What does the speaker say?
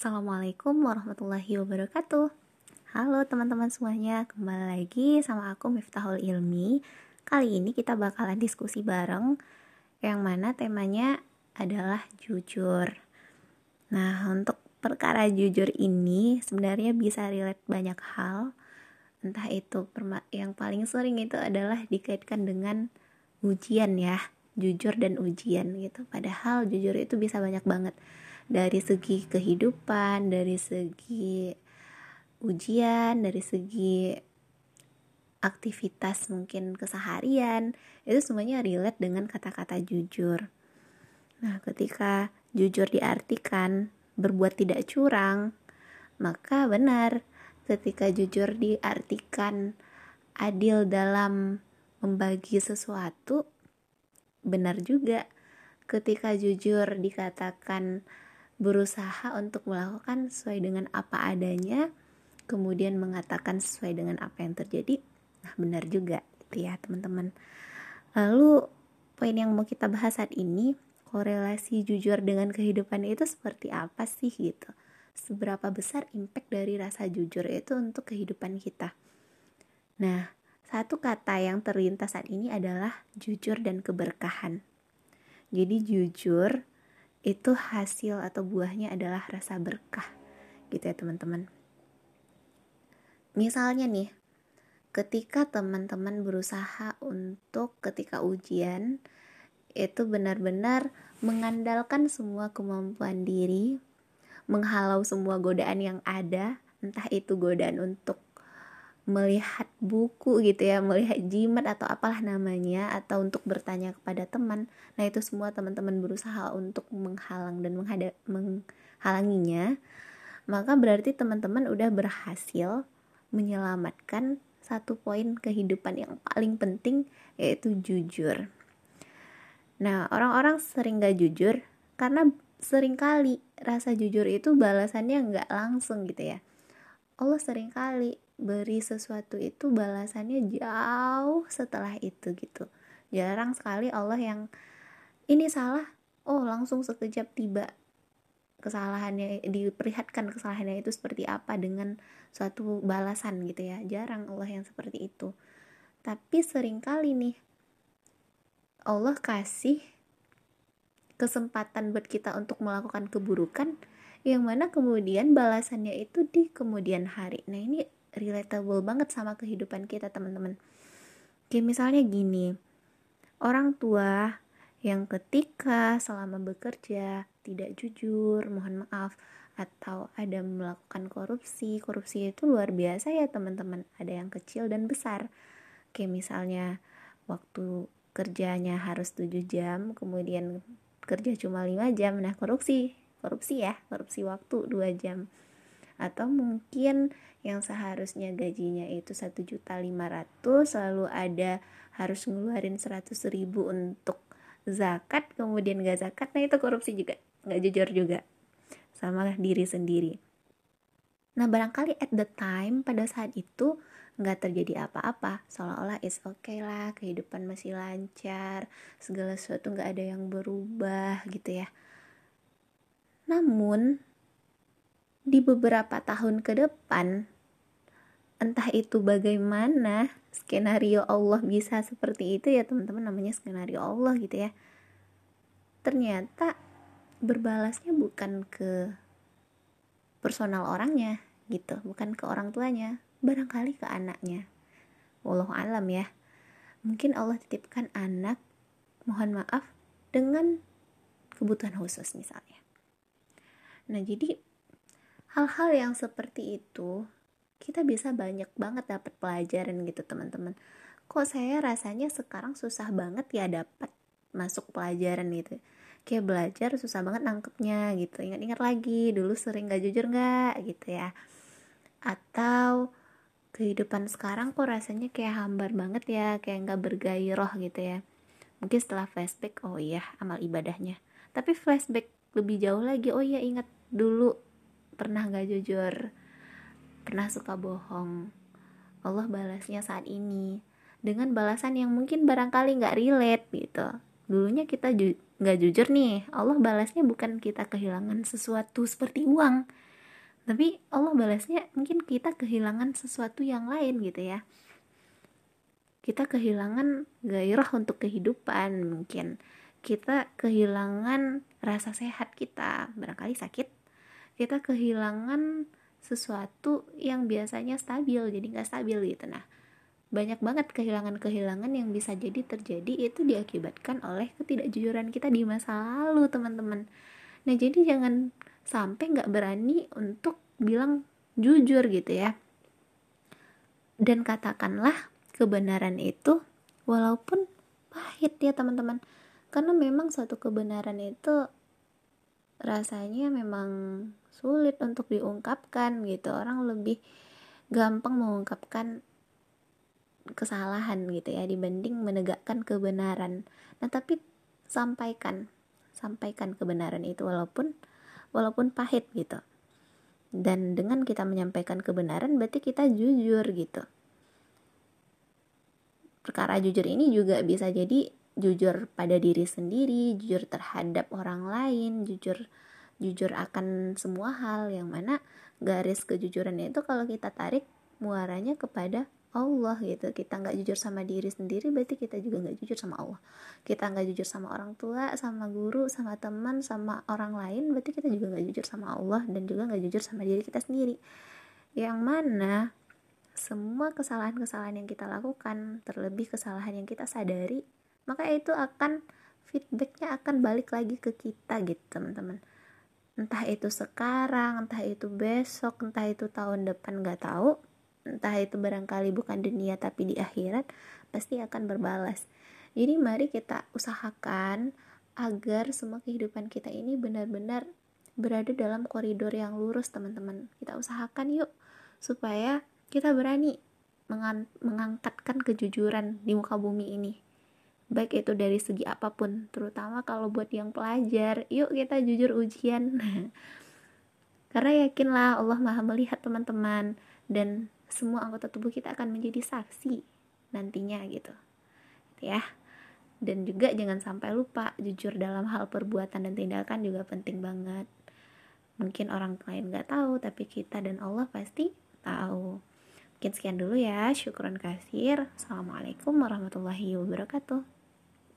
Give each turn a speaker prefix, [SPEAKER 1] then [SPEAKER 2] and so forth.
[SPEAKER 1] Assalamualaikum warahmatullahi wabarakatuh. Halo teman-teman semuanya Kembali lagi sama aku Miftahul Ilmi. Kali ini kita bakalan diskusi bareng Yang mana temanya adalah jujur. Nah untuk perkara jujur ini Sebenarnya bisa relate banyak hal. Entah itu yang paling sering itu adalah dikaitkan dengan ujian ya Jujur dan ujian gitu Padahal jujur itu bisa banyak banget dari segi kehidupan, dari segi ujian, dari segi aktivitas mungkin keseharian, itu semuanya relate dengan kata-kata jujur. Nah, ketika jujur diartikan berbuat tidak curang, maka benar ketika jujur diartikan adil dalam membagi sesuatu, benar juga ketika jujur dikatakan berusaha untuk melakukan sesuai dengan apa adanya, kemudian mengatakan sesuai dengan apa yang terjadi. Nah, benar juga gitu ya, teman-teman. Lalu, poin yang mau kita bahas saat ini, korelasi jujur dengan kehidupan itu seperti apa sih gitu? Seberapa besar impact dari rasa jujur itu untuk kehidupan kita? Nah, satu kata yang terlintas saat ini adalah jujur dan keberkahan. Jadi jujur itu hasil atau buahnya adalah rasa berkah gitu ya teman-teman misalnya nih ketika teman-teman berusaha untuk ketika ujian itu benar-benar mengandalkan semua kemampuan diri menghalau semua godaan yang ada entah itu godaan untuk melihat buku gitu ya melihat jimat atau apalah namanya atau untuk bertanya kepada teman. Nah itu semua teman-teman berusaha untuk menghalang dan menghadap menghalanginya. Maka berarti teman-teman udah berhasil menyelamatkan satu poin kehidupan yang paling penting yaitu jujur. Nah orang-orang sering gak jujur karena sering kali rasa jujur itu balasannya nggak langsung gitu ya. Allah sering kali beri sesuatu itu balasannya jauh setelah itu gitu. Jarang sekali Allah yang ini salah. Oh langsung sekejap tiba kesalahannya diperlihatkan kesalahannya itu seperti apa dengan suatu balasan gitu ya. Jarang Allah yang seperti itu. Tapi sering kali nih Allah kasih kesempatan buat kita untuk melakukan keburukan yang mana kemudian balasannya itu di kemudian hari. Nah ini relatable banget sama kehidupan kita teman-teman. Kayak misalnya gini orang tua yang ketika selama bekerja tidak jujur mohon maaf atau ada melakukan korupsi korupsi itu luar biasa ya teman-teman. Ada yang kecil dan besar. Kayak misalnya waktu kerjanya harus 7 jam kemudian kerja cuma 5 jam nah korupsi korupsi ya korupsi waktu 2 jam atau mungkin yang seharusnya gajinya itu satu juta lima ratus lalu ada harus ngeluarin seratus ribu untuk zakat kemudian gak zakat nah itu korupsi juga nggak jujur juga sama diri sendiri. Nah barangkali at the time pada saat itu nggak terjadi apa-apa. Seolah-olah is okay lah kehidupan masih lancar segala sesuatu nggak ada yang berubah gitu ya. Namun di beberapa tahun ke depan. Entah itu bagaimana skenario Allah bisa seperti itu ya teman-teman namanya skenario Allah gitu ya. Ternyata berbalasnya bukan ke personal orangnya gitu bukan ke orang tuanya barangkali ke anaknya. Wallahu alam ya. Mungkin Allah titipkan anak mohon maaf dengan kebutuhan khusus misalnya. Nah jadi hal-hal yang seperti itu kita bisa banyak banget dapat pelajaran gitu teman-teman. Kok saya rasanya sekarang susah banget ya dapat masuk pelajaran gitu? Kayak belajar susah banget nangkepnya gitu. Ingat-ingat lagi dulu sering gak jujur gak gitu ya. Atau kehidupan sekarang kok rasanya kayak hambar banget ya kayak nggak bergairah gitu ya. Mungkin setelah flashback oh iya amal ibadahnya. Tapi flashback lebih jauh lagi oh iya ingat dulu pernah gak jujur? Pernah suka bohong? Allah balasnya saat ini dengan balasan yang mungkin barangkali gak relate gitu. Dulunya kita ju gak jujur nih Allah balasnya bukan kita kehilangan sesuatu seperti uang. Tapi Allah balasnya mungkin kita kehilangan sesuatu yang lain gitu ya. Kita kehilangan gairah untuk kehidupan mungkin. Kita kehilangan rasa sehat kita barangkali sakit kita kehilangan sesuatu yang biasanya stabil jadi nggak stabil gitu. Nah banyak banget kehilangan-kehilangan yang bisa jadi terjadi itu diakibatkan oleh ketidakjujuran kita di masa lalu teman-teman. Nah jadi jangan sampai nggak berani untuk bilang jujur gitu ya. Dan katakanlah kebenaran itu walaupun pahit ya teman-teman. Karena memang suatu kebenaran itu rasanya memang sulit untuk diungkapkan gitu. Orang lebih gampang mengungkapkan kesalahan gitu ya dibanding menegakkan kebenaran. Nah tapi sampaikan sampaikan kebenaran itu walaupun walaupun pahit gitu. Dan dengan kita menyampaikan kebenaran berarti kita jujur gitu. Perkara jujur ini juga bisa jadi jujur pada diri sendiri jujur terhadap orang lain jujur jujur akan semua hal yang mana garis kejujuran itu kalau kita tarik muaranya kepada Allah gitu. Kita nggak jujur sama diri sendiri berarti kita juga nggak jujur sama Allah. Kita nggak jujur sama orang tua sama guru sama teman sama orang lain berarti kita juga nggak jujur sama Allah dan juga nggak jujur sama diri kita sendiri. Yang mana semua kesalahan-kesalahan yang kita lakukan terlebih kesalahan yang kita sadari maka itu akan feedbacknya akan balik lagi ke kita gitu teman-teman entah itu sekarang entah itu besok entah itu tahun depan nggak tahu. Entah itu barangkali bukan dunia tapi di akhirat pasti akan berbalas. Jadi mari kita usahakan agar semua kehidupan kita ini benar-benar berada dalam koridor yang lurus teman-teman. Kita usahakan yuk supaya kita berani mengang mengangkatkan kejujuran di muka bumi ini baik itu dari segi apa pun terutama kalau buat yang pelajar. Yuk kita jujur ujian. Karena yakinlah Allah maha melihat teman-teman dan semua anggota tubuh kita akan menjadi saksi nantinya gitu. Ya. Dan juga jangan sampai lupa jujur dalam hal perbuatan dan tindakan juga penting banget. Mungkin orang lain nggak tahu tapi kita dan Allah pasti tahu. Mungkin sekian dulu ya. Syukuran kasir. Assalamualaikum warahmatullahi wabarakatuh